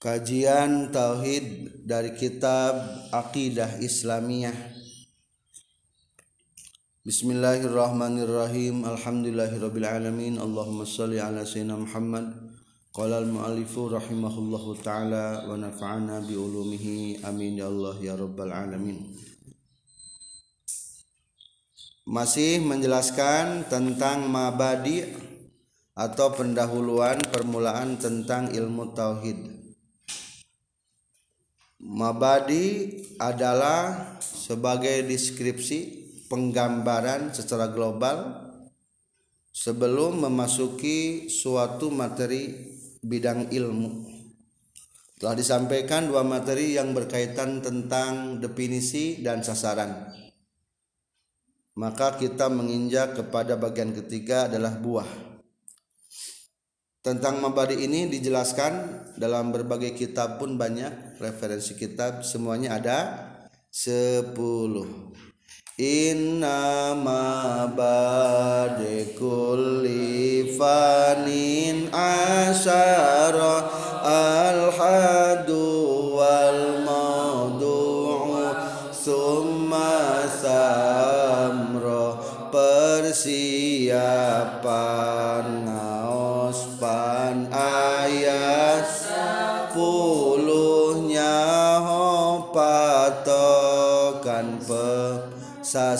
Kajian Tauhid dari kitab Aqidah Islamiyah. Bismillahirrahmanirrahim. Alhamdulillahirrabbilalamin. Allahumma salli ala sayyidina Muhammad. Qala al-mu'alifu rahimahullahu ta'ala Wa nafa'ana biulumihi Amin ya Allah ya Rabbal alamin. Masih menjelaskan tentang mabadi atau pendahuluan permulaan tentang ilmu tauhid Mabadi adalah sebagai deskripsi penggambaran secara global sebelum memasuki suatu materi bidang ilmu. Telah disampaikan dua materi yang berkaitan tentang definisi dan sasaran. Maka kita menginjak kepada bagian ketiga adalah buah. Tentang mabadi ini dijelaskan dalam berbagai kitab pun banyak referensi kitab semuanya ada 10 Inna mabadi kulli fanin asyara al-hadu wal maudu'u summa samro persiapan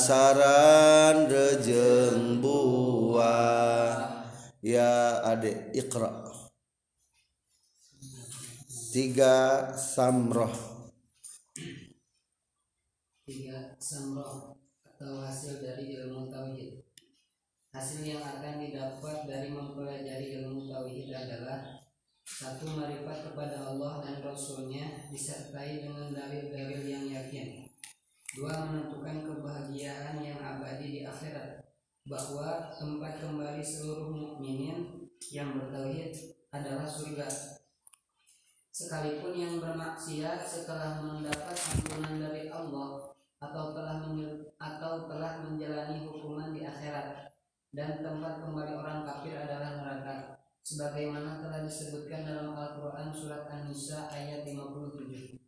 sasaran rejeng buah. Ya adek ikra tiga samroh. Tiga samroh atau hasil dari ilmu tauhid. Hasil yang akan didapat dari mempelajari ilmu tauhid adalah satu marifat kepada Allah dan Rasulnya disertai dengan dalil-dalil yang yakin Dua menentukan kebahagiaan yang abadi di akhirat bahwa tempat kembali seluruh mukminin yang bertauhid adalah surga. Sekalipun yang bermaksiat setelah mendapat ampunan dari Allah atau telah atau telah menjalani hukuman di akhirat dan tempat kembali orang kafir adalah neraka sebagaimana telah disebutkan dalam Al-Qur'an surat An-Nisa ayat 57.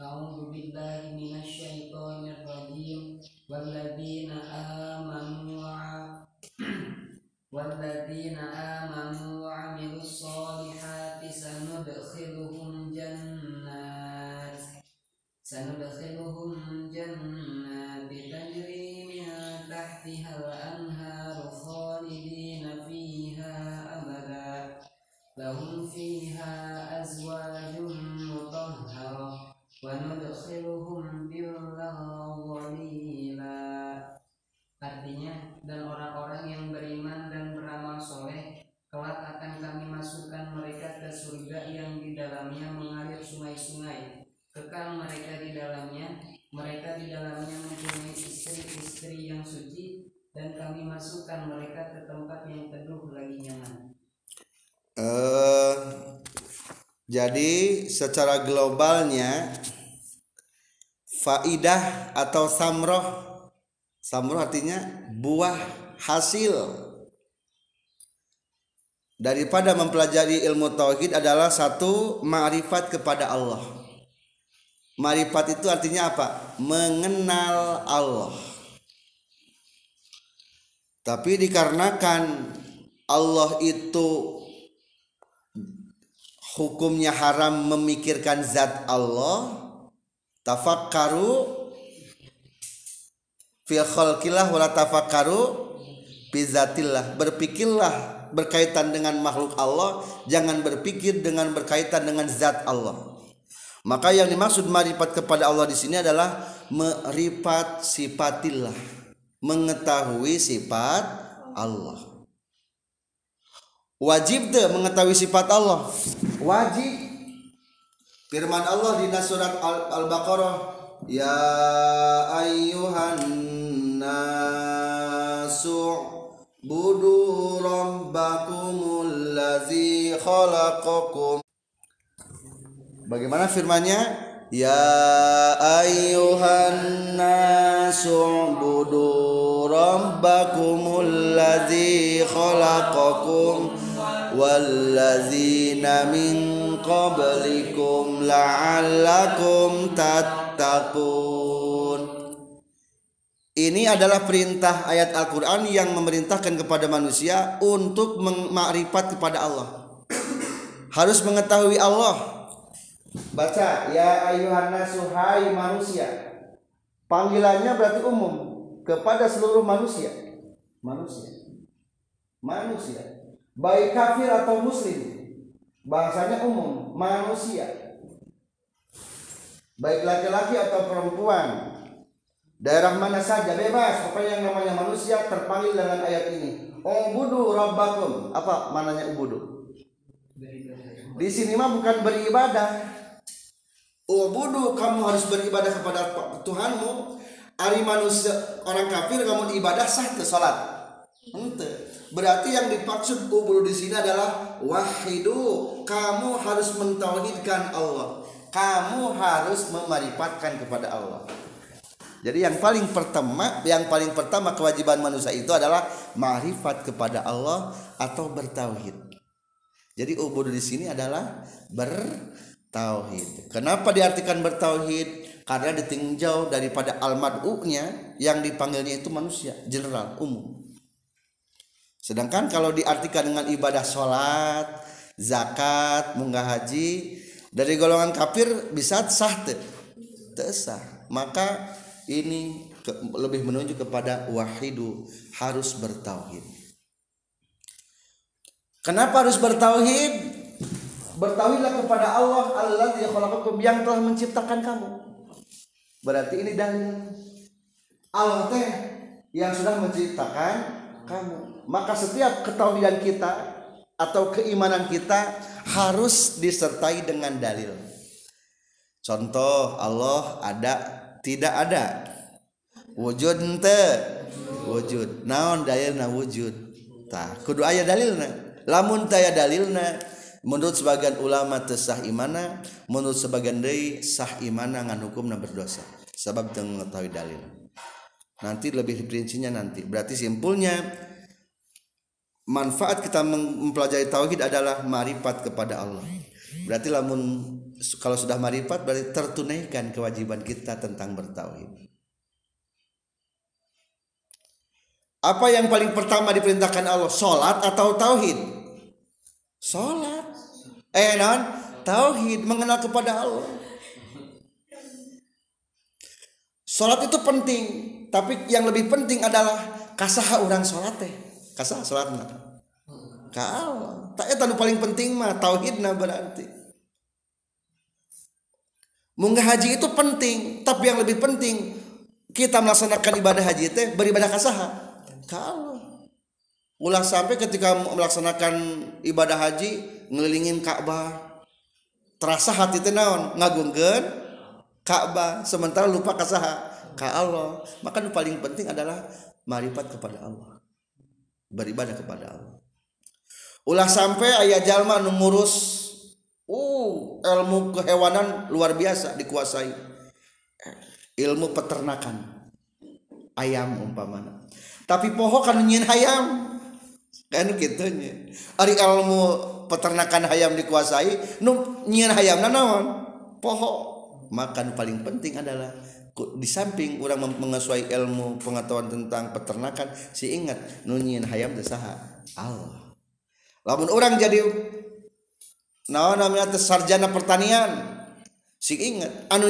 أعوذ بالله من الشيطان الرجيم والذين آمنوا والذين آمنوا وعملوا الصالحات سندخلهم جنات سندخلهم جنات تجري من تحتها الأنهار خالدين فيها أبدا لهم فيها Artinya, dan orang-orang yang beriman dan beramal soleh Kelak akan kami masukkan mereka ke surga yang di dalamnya mengalir sungai-sungai. Kekal mereka di dalamnya Mereka di dalamnya mempunyai istri-istri yang suci Dan kami masukkan mereka ke tempat yang teduh lagi nyaman. Uh, jadi secara globalnya faidah atau samroh samroh artinya buah hasil daripada mempelajari ilmu tauhid adalah satu ma'rifat kepada Allah. Ma'rifat itu artinya apa? Mengenal Allah. Tapi dikarenakan Allah itu hukumnya haram memikirkan zat Allah. Tafakkaru fil khalqillah wala tafakkaru bizatillah berpikirlah berkaitan dengan makhluk Allah jangan berpikir dengan berkaitan dengan zat Allah. Maka yang dimaksud marifat kepada Allah di sini adalah merifat sifatillah mengetahui sifat Allah wajib deh mengetahui sifat Allah. Wajib. Firman Allah di surat Al-Baqarah ya ayyuhan nasu budu rabbakumul ladzi khalaqakum. Bagaimana firmannya? Ya ayyuhan nasu budu rabbakumul ladzi khalaqakum wallazina min qablikum la'allakum tattaqun ini adalah perintah ayat Al-Quran yang memerintahkan kepada manusia untuk memakrifat kepada Allah. Harus mengetahui Allah. Baca, ya ayuhan nasuhai manusia. Panggilannya berarti umum kepada seluruh manusia. Manusia. Manusia. Baik kafir atau muslim. Bahasanya umum, manusia. Baik laki-laki atau perempuan, daerah mana saja bebas. Pokoknya yang namanya manusia terpanggil dengan ayat ini. Ubudu rabbakum. Apa mananya ubudu? Di sini mah bukan beribadah. Ubudu kamu harus beribadah kepada Tuhanmu. Ari manusia orang kafir kamu ibadah sah ke salat ente berarti yang dimaksud ubudu di sini adalah wahidu kamu harus mentauhidkan Allah kamu harus memarifatkan kepada Allah jadi yang paling pertama, yang paling pertama kewajiban manusia itu adalah ma'rifat kepada Allah atau bertauhid. Jadi ubud di sini adalah bertauhid. Kenapa diartikan bertauhid? Karena ditinjau daripada al-mad'u'nya yang dipanggilnya itu manusia, general, umum. Sedangkan kalau diartikan dengan ibadah sholat, zakat, munggah haji, dari golongan kafir bisa sah sah. Maka ini ke, lebih menunjuk kepada wahidu harus bertauhid. Kenapa harus bertauhid? Bertauhidlah kepada Allah Allah yang telah menciptakan kamu. Berarti ini dalil Allah teh yang sudah menciptakan kamu. Maka setiap ketauhidan kita atau keimanan kita harus disertai dengan dalil. Contoh Allah ada tidak ada. Wujud ente. Wujud. Naon dalilna wujud? Tah kudu aya dalilna. Lamun taya dalilna menurut sebagian ulama tesah imana menurut sebagian deui sah imana ngan hukumna berdosa. Sebab teu mengetahui dalil. Nanti lebih rincinya nanti. Berarti simpulnya manfaat kita mempelajari tauhid adalah marifat kepada Allah berarti lamun kalau sudah marifat berarti tertunaikan kewajiban kita tentang bertauhid. Apa yang paling pertama diperintahkan Allah? Salat atau tauhid? Salat. Eh non, tauhid mengenal kepada Allah. Salat itu penting, tapi yang lebih penting adalah kasaha orang salat teh. Kasaha salatna. Ka Allah. Tak eta paling penting mah tauhidna berarti. Munggah haji itu penting, tapi yang lebih penting kita melaksanakan ibadah haji itu beribadah kasaha. Kalau ulah sampai ketika melaksanakan ibadah haji ngelilingin Ka'bah terasa hati teh naon ngagungkeun Ka'bah sementara lupa kasaha ka Allah. Maka yang paling penting adalah marifat kepada Allah. Beribadah kepada Allah. Ulah sampai ayah jalma ngurus Uh, ilmu kehewanan luar biasa dikuasai. Ilmu peternakan ayam umpamana. Tapi poho kan nyin ayam. Kan gitunya. Ari ilmu peternakan ayam dikuasai, nyin ayam naon? Poho. Makan paling penting adalah di samping orang mengesuai ilmu pengetahuan tentang peternakan si ingat nunyin hayam saha? Allah. Lamun orang jadi nah namanya sarjana pertanian si ingat anu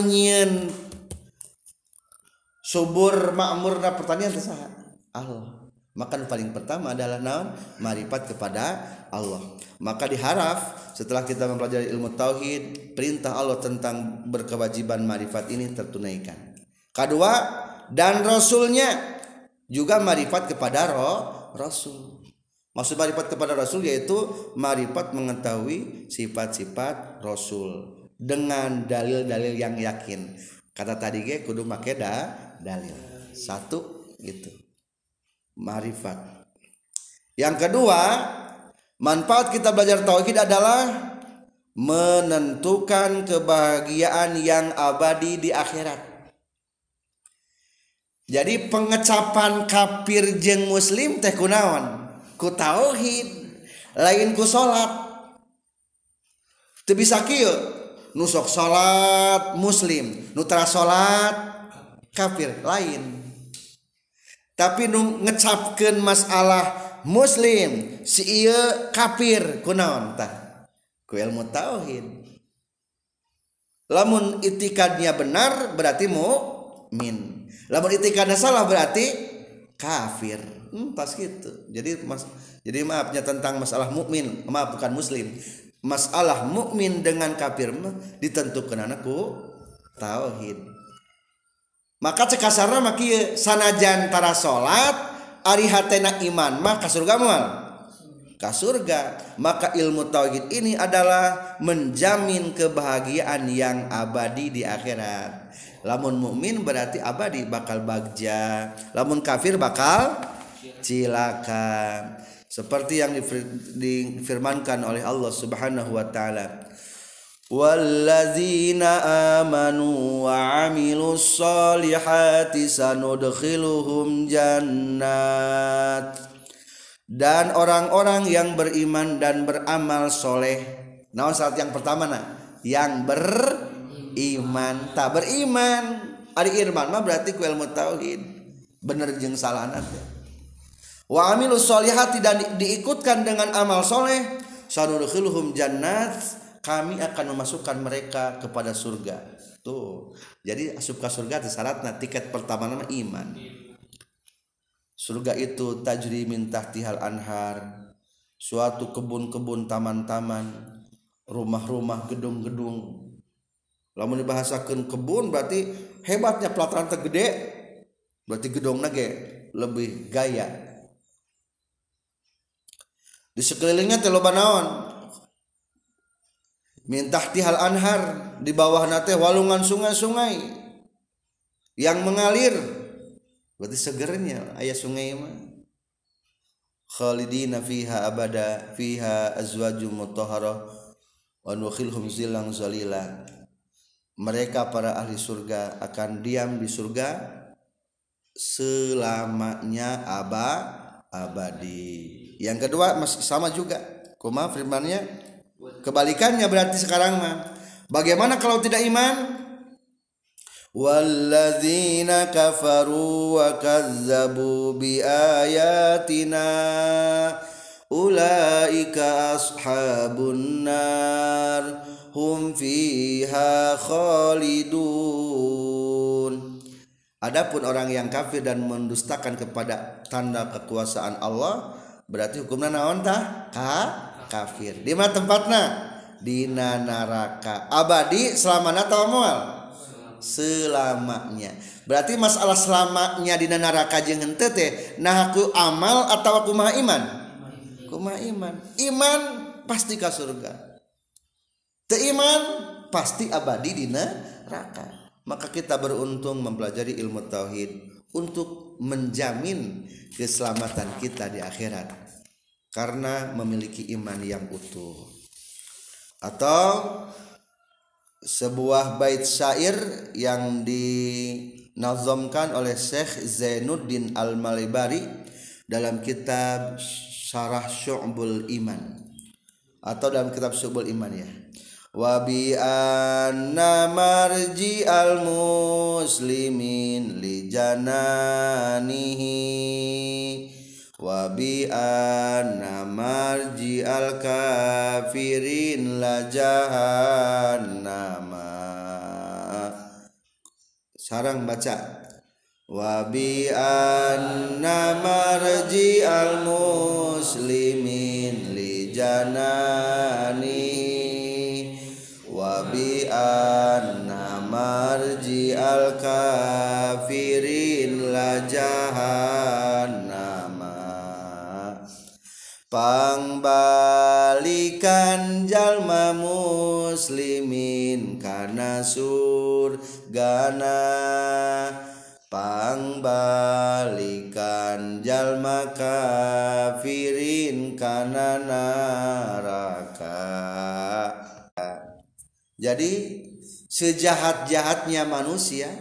subur makmurna pertanian tersaha Allah. Maka paling pertama adalah naon? Marifat kepada Allah. Maka diharap setelah kita mempelajari ilmu tauhid perintah Allah tentang berkewajiban marifat ini tertunaikan kedua dan rasulnya juga marifat kepada roh rasul Maksud marifat kepada Rasul yaitu marifat mengetahui sifat-sifat Rasul dengan dalil-dalil yang yakin. Kata tadi ge kudu make da, dalil. Satu gitu. Marifat. Yang kedua, manfaat kita belajar tauhid adalah menentukan kebahagiaan yang abadi di akhirat. jadi pengecapan kafir jeng muslim teh kunaon? Ku tauhid lain ku salat teu bisa kieu? Nusok salat muslim nutra salat kafir lain. Tapi nu ngecapkeun masalah muslim si ieu kafir kunaon tah? Ku ilmu tauhid. Lamun itikadnya benar berarti mukmin lamun itikadnya salah berarti kafir. Hmm, pas gitu. Jadi mas jadi maafnya tentang masalah mukmin. Maaf bukan muslim. Masalah mukmin dengan kafir mah ditentukan anakku tauhid. Maka cekasarna maki sanajan tara salat ari hatena iman mah ka surga moal ka surga. Maka ilmu tauhid ini adalah menjamin kebahagiaan yang abadi di akhirat lamun mukmin berarti abadi bakal bagja lamun kafir bakal cilaka seperti yang difirmankan oleh Allah Subhanahu wa taala والذين آمنوا وعملوا الصالحات سندخلهم جنات dan orang-orang yang beriman dan beramal soleh nah saat yang pertama nah yang beriman tak beriman. Ari irman mah berarti ku ilmu tauhid. Bener jeung salah nanti wa amilus solihati dan diikutkan dengan amal soleh sanudkhiluhum jannat. Kami akan memasukkan mereka kepada surga. Tuh. Jadi asup ke surga itu syaratnya tiket pertama nama iman. Surga itu tajri min tahtihal anhar. Suatu kebun-kebun taman-taman. Rumah-rumah gedung-gedung lamun dibahasakan kebun berarti hebatnya pelataran tergede berarti gedung nage lebih gaya. Di sekelilingnya teloba naon? Minta tihal anhar di bawah nate walungan sungai-sungai yang mengalir. Berarti segernya ayah sungai mah. Khalidina fiha abada fiha azwajum mutahharah wa nukhilhum zilang zalila. Mereka para ahli surga akan diam di surga selamanya aba abadi yang kedua masih sama juga kuma firmannya Kebalikannya berarti sekarang mah. Bagaimana kalau tidak iman? Walladzina kafaru wa kazzabu bi ayatina ulaika ashabun nar hum fiha khalidun. Adapun orang yang kafir dan mendustakan kepada tanda kekuasaan Allah berarti hukumnya naon tah? Ka? Kafir. Di mana tempatnya? Di neraka abadi selama atau mual? Selamanya. Berarti masalah selamanya di neraka jeung henteu teh nah aku amal atau aku iman? Kumaha iman. Iman pasti ke surga teu iman pasti abadi di neraka. Maka kita beruntung mempelajari ilmu tauhid untuk menjamin keselamatan kita di akhirat. Karena memiliki iman yang utuh. Atau sebuah bait syair yang dinazamkan oleh Syekh Zainuddin Al-Malibari dalam kitab Syarah Syu'bul Iman. Atau dalam kitab Syu'bul Iman ya wa bi anna marji al muslimin li jananihi wa bi anna marji al kafirin la jahannama. Sarang baca. Wa bi anna marji al muslimin li janani wa bi anna marji al kafirin la jahannama. Pangbalikan jalma muslimin karena surgana Pangbalikan jalma kafirin karena neraka jadi sejahat-jahatnya manusia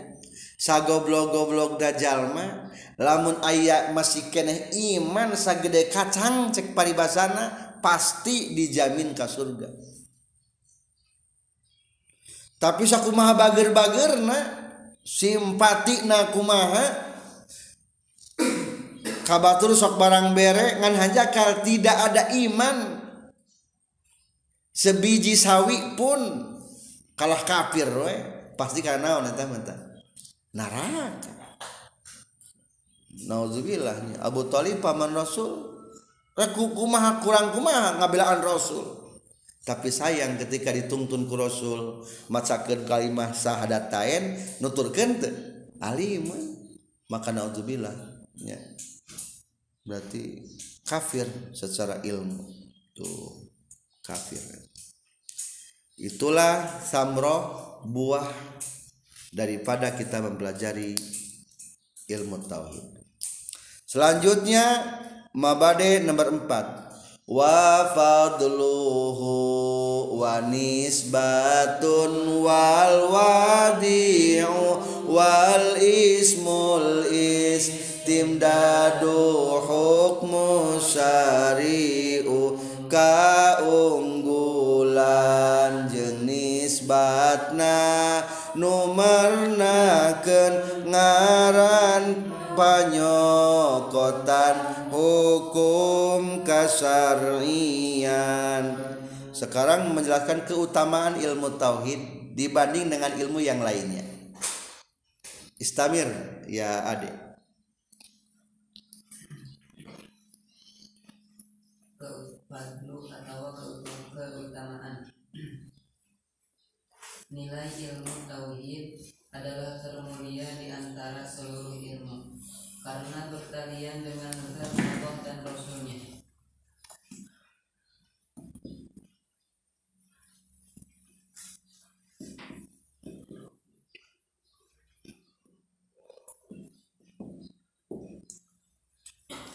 sagoblok-goblok dajalma, lamun ayat masih keneh iman sagede kacang cek paribasana pasti dijamin ke surga. Tapi sakumaha bager-bager na simpati na kumaha kabatur sok barang bere ngan hanjakal tidak ada iman. Sebiji sawi pun kalah kafir we pasti karena naon eta neraka. Nauzubillah. Abu Talib paman Rasul. Reku kumaha kurang kumaha ngabelaan Rasul? Tapi sayang ketika dituntun ku Rasul macakeun kalimah syahadatain nuturkeun teu alim maka naudzubillah ya berarti kafir secara ilmu. Tuh kafir itulah samroh buah daripada kita mempelajari ilmu tauhid. Selanjutnya mabade nomor 4 wa fadluhu wa nisbatun wal wadi'u wal ismul is timdadu hukmu syari'u numernakeun ngaran panyokotan hukum kasarian. Sekarang menjelaskan keutamaan ilmu tauhid dibanding dengan ilmu yang lainnya. Istamir ya adik. Nilai ilmu tauhid adalah termulia di antara seluruh ilmu karena bertalian dengan Allah dan Rasulnya.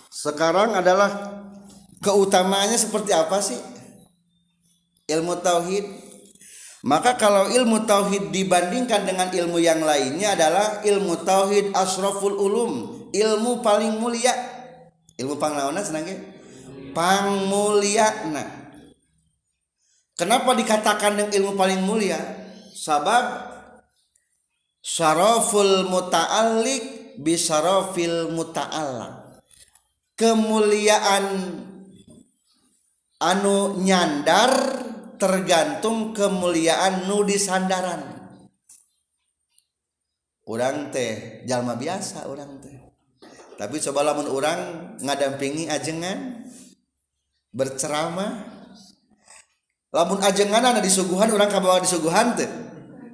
Sekarang adalah keutamaannya seperti apa sih? Ilmu tauhid maka kalau ilmu tauhid dibandingkan dengan ilmu yang lainnya adalah ilmu tauhid asraful ulum, ilmu paling mulia. Ilmu panglawana senang Pang mulia nah. Kenapa dikatakan dengan ilmu paling mulia? Sabab syaraful muta'alliq bisarafil muta'allaq. Kemuliaan anu nyandar tergantung kemuliaan nudi sandaran orang teh jalma biasa orang teh. Tapi coba lamun orang ngadampingi ajengan berceramah lamun ajengan ada disuguhan orang kabawa disuguhan teh.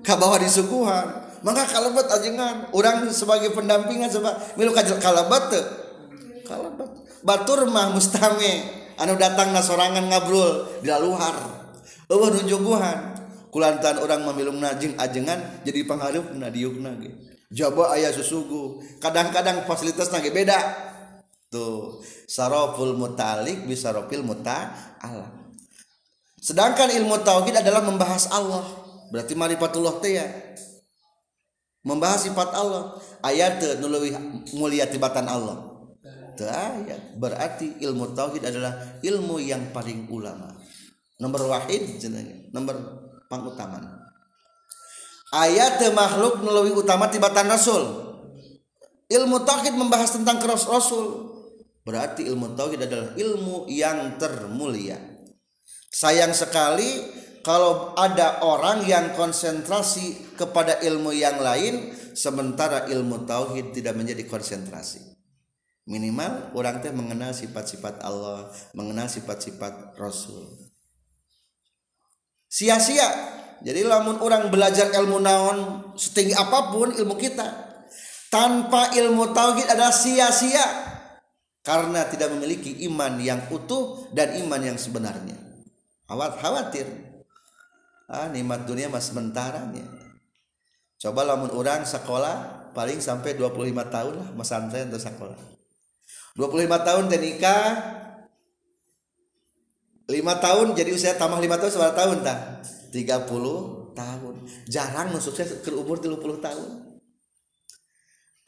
Kabawa disuguhan. Maka kalebet ajengan. Orang sebagai pendampingan coba milu kalebet teh. Kalebet. Batur mah mustame. Anu datang nasorangan ngabrul di luar eueuh nunjuguhan kulantan orang memilung najing ajengan jadi pengharap na diukna ge jaba aya susugu. Kadang-kadang fasilitas ge beda. Tuh saraful mutalik bisarofil muta Allah sedangkan ilmu tauhid adalah membahas Allah. Berarti marifatullah teh ya. Membahas sifat Allah. Ayat nuluwi mulia tibatan Allah. Ayat. Berarti ilmu tauhid adalah ilmu yang paling ulama nomor wahid jenenge. Nomor pangutaman. Ayat makhluk melalui utama tibatan rasul. Ilmu tauhid membahas tentang keras rasul. Berarti ilmu tauhid adalah ilmu yang termulia. Sayang sekali kalau ada orang yang konsentrasi kepada ilmu yang lain sementara ilmu tauhid tidak menjadi konsentrasi. Minimal orang teh mengenal sifat-sifat Allah mengenal sifat-sifat Rasul sia-sia. Jadi lamun orang belajar ilmu naon setinggi apa pun ilmu kita tanpa ilmu tauhid adalah sia-sia. Karena tidak memiliki iman yang utuh dan iman yang sebenarnya. Awat khawatir. Ah nikmat dunia mas sementaranya coba lamun orang sekolah paling sampai 25 tahun lah mas pesantren untuk sekolah 25 tahun dan nikah lima tahun jadi usia tambah lima tahun seberapa tahun tak tiga puluh tahun. Jarang sukses ke umur tiga puluh tahun.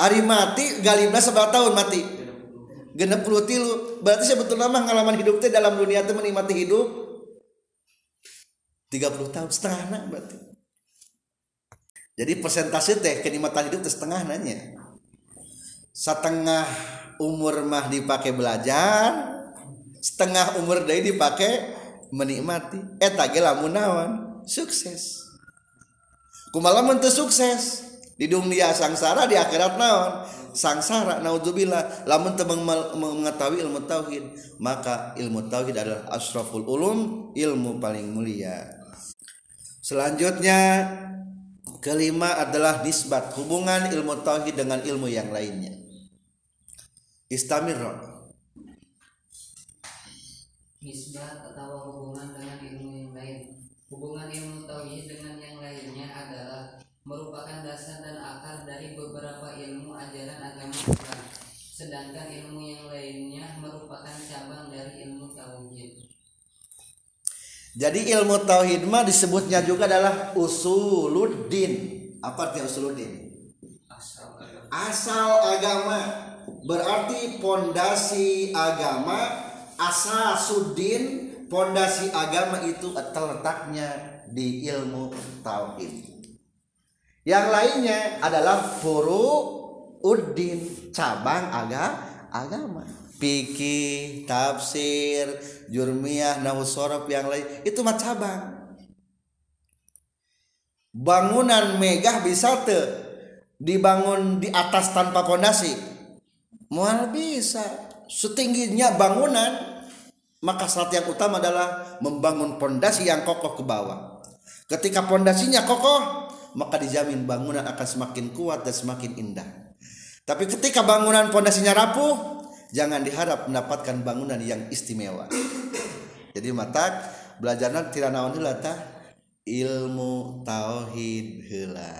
Ari mati galibna seberapa tahun mati? Genep puluh tilu. Berarti sebetulnya mah ngalaman hidup teh dalam dunia teh menikmati hidup. 30 tahun setengah nah berarti. Jadi persentase teh kenikmatan hidup teh setengah nanya. Setengah umur mah dipakai belajar setengah umur dari dipakai menikmati. Eta ge lamun naon. Sukses. Kumaha lamun teu sukses? Di dunia sangsara di akhirat naon? Sangsara naudzubillah lamun teu mengetahui ilmu tauhid maka ilmu tauhid adalah asraful ulum ilmu paling mulia. Selanjutnya kelima adalah nisbat hubungan ilmu tauhid dengan ilmu yang lainnya. Istamirro nisbat atau hubungan dengan ilmu yang lain. Hubungan ilmu tauhid dengan yang lainnya adalah merupakan dasar dan akar dari beberapa ilmu ajaran agama Islam. Sedangkan ilmu yang lainnya merupakan cabang dari ilmu tauhid. Jadi ilmu tauhid mah disebutnya juga adalah usuluddin. Apa artinya usuluddin? Asal asal agama. Berarti pondasi agama asasuddin pondasi agama itu terletaknya di ilmu tauhid. Yang lainnya adalah furu uddin cabang aga agama. Fikih tafsir jurmiyah nahu sorof yang lain. Itu mah cabang. Bangunan megah bisa te dibangun di atas tanpa pondasi. Mual bisa. Setingginya bangunan maka syarat yang utama adalah membangun pondasi yang kokoh ke bawah. Ketika pondasinya kokoh maka dijamin bangunan akan semakin kuat dan semakin indah. Tapi ketika bangunan pondasinya rapuh jangan diharap mendapatkan bangunan yang istimewa. Jadi mata belajarnya tidak naon ilmu tauhid heula.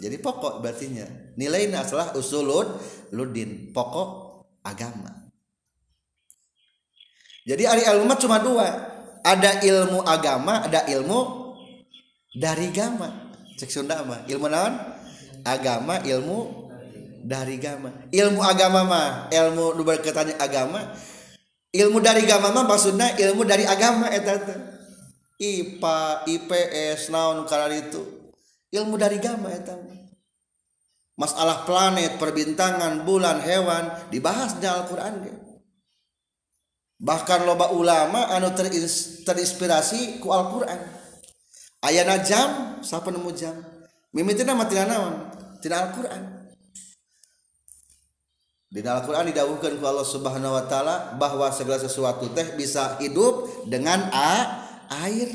Jadi pokok berartinya nilainya adalah usulud ludin pokok agama jadi ari ilmu mah cuma dua. Ada ilmu agama ada ilmu dari agama cek Sunda mah. Ilmu naon? Agama ilmu dari agama ilmu agama mah ilmu nu berkaitan agama. Ilmu dari agama mah maksudnya ilmu dari agama eta IPA IPS naon kana itu. Ilmu dari agama eta masalah planet perbintangan bulan hewan dibahas di Al-Qur'an bahkan loba ulama anu terinspirasi ku Alquran ayana jam siapa nemu jam mimitina tina naon tina Alquran di Al-Quran didahulukan ku Allah Subhanahu wa taala bahwa segala sesuatu teh bisa hidup dengan a air.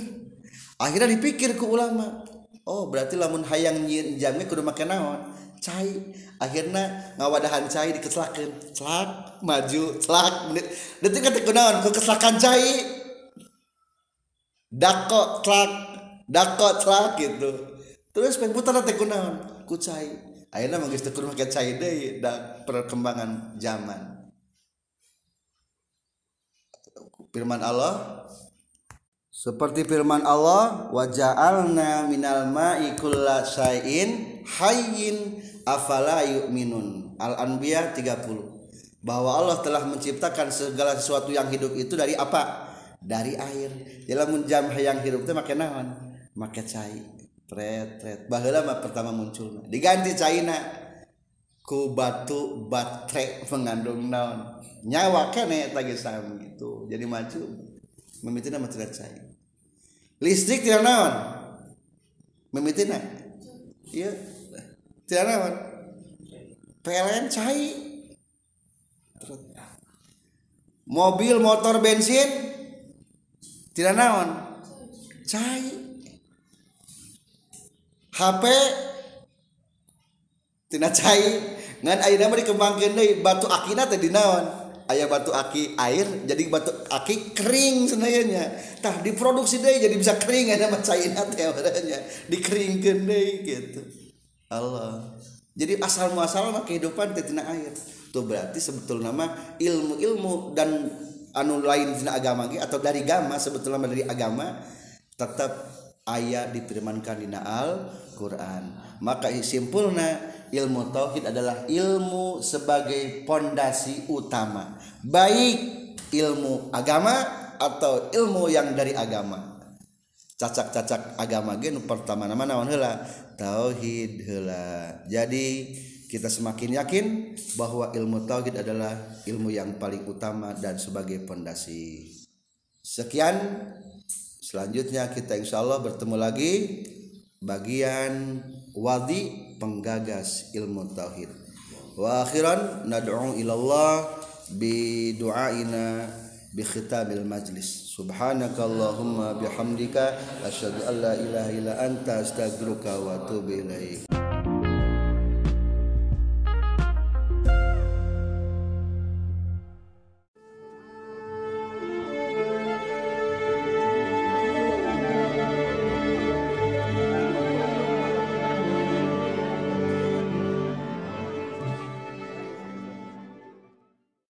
Akhirnya dipikir ku ulama. Oh, berarti lamun hayang nyin jamnya kudu make naon? Cai. Akhirnya ngawadahan cai dikecelakeun. Celak, maju, celak. Detik ketik kunaon ku kecelakaan cai. Dako, celak, dako, celak gitu. Terus pengputar teh kunaon? Ku cai akhirnya manggis tekur make cai deui da perkembangan zaman firman Allah seperti firman Allah wa ja'alna minal ma'i kulla syai'in hayyin afala yu'minun? Al-Anbiya 30 bahwa Allah telah menciptakan segala sesuatu yang hidup itu dari apa? Dari air. Dalam jam yang hidup itu make naon? Make cai. Tret tret. Baheula mah pertama muncul. Diganti China ku batu baterai mengandung naon? Nyawa kene tadi sami itu jadi maju mimitina mah tidak cair listrik tidak naon? Mimitina iya naon PLN cair mobil motor bensin. Tidak naon cair HP tina cai. Ngan ayeuna mah dikembangkeun deui batu akina teh di naon aya batu aki air jadi batu aki kering sebenarnya tah diproduksi deui jadi bisa kering ada mah caina teh nya dikeringkeun deui gitu Allah. Jadi asal muasal mah kehidupan tetina air. Tuh berarti sebetul nama ilmu ilmu dan anu lain dina agama ge atau dari agama sebetulnya dari agama tetap ayat difirmankan dina Al Quran maka simpulna ilmu tauhid adalah ilmu sebagai pondasi utama. Baik ilmu agama atau ilmu yang dari agama. Cacak-cacak agama gen pertama nama naon heula? Tauhid heula. Jadi kita semakin yakin bahwa ilmu tauhid adalah ilmu yang paling utama dan sebagai pondasi. Sekian. Selanjutnya kita insya Allah bertemu lagi. Bagian wadi penggagas ilmu tauhid. Wa akhiran nad'u ilallah bi du'aina بختام المجلس. سبحانك اللهم بحمدك أشهد أن لا إله إلا أنت أستغفرك وأتوب إليك.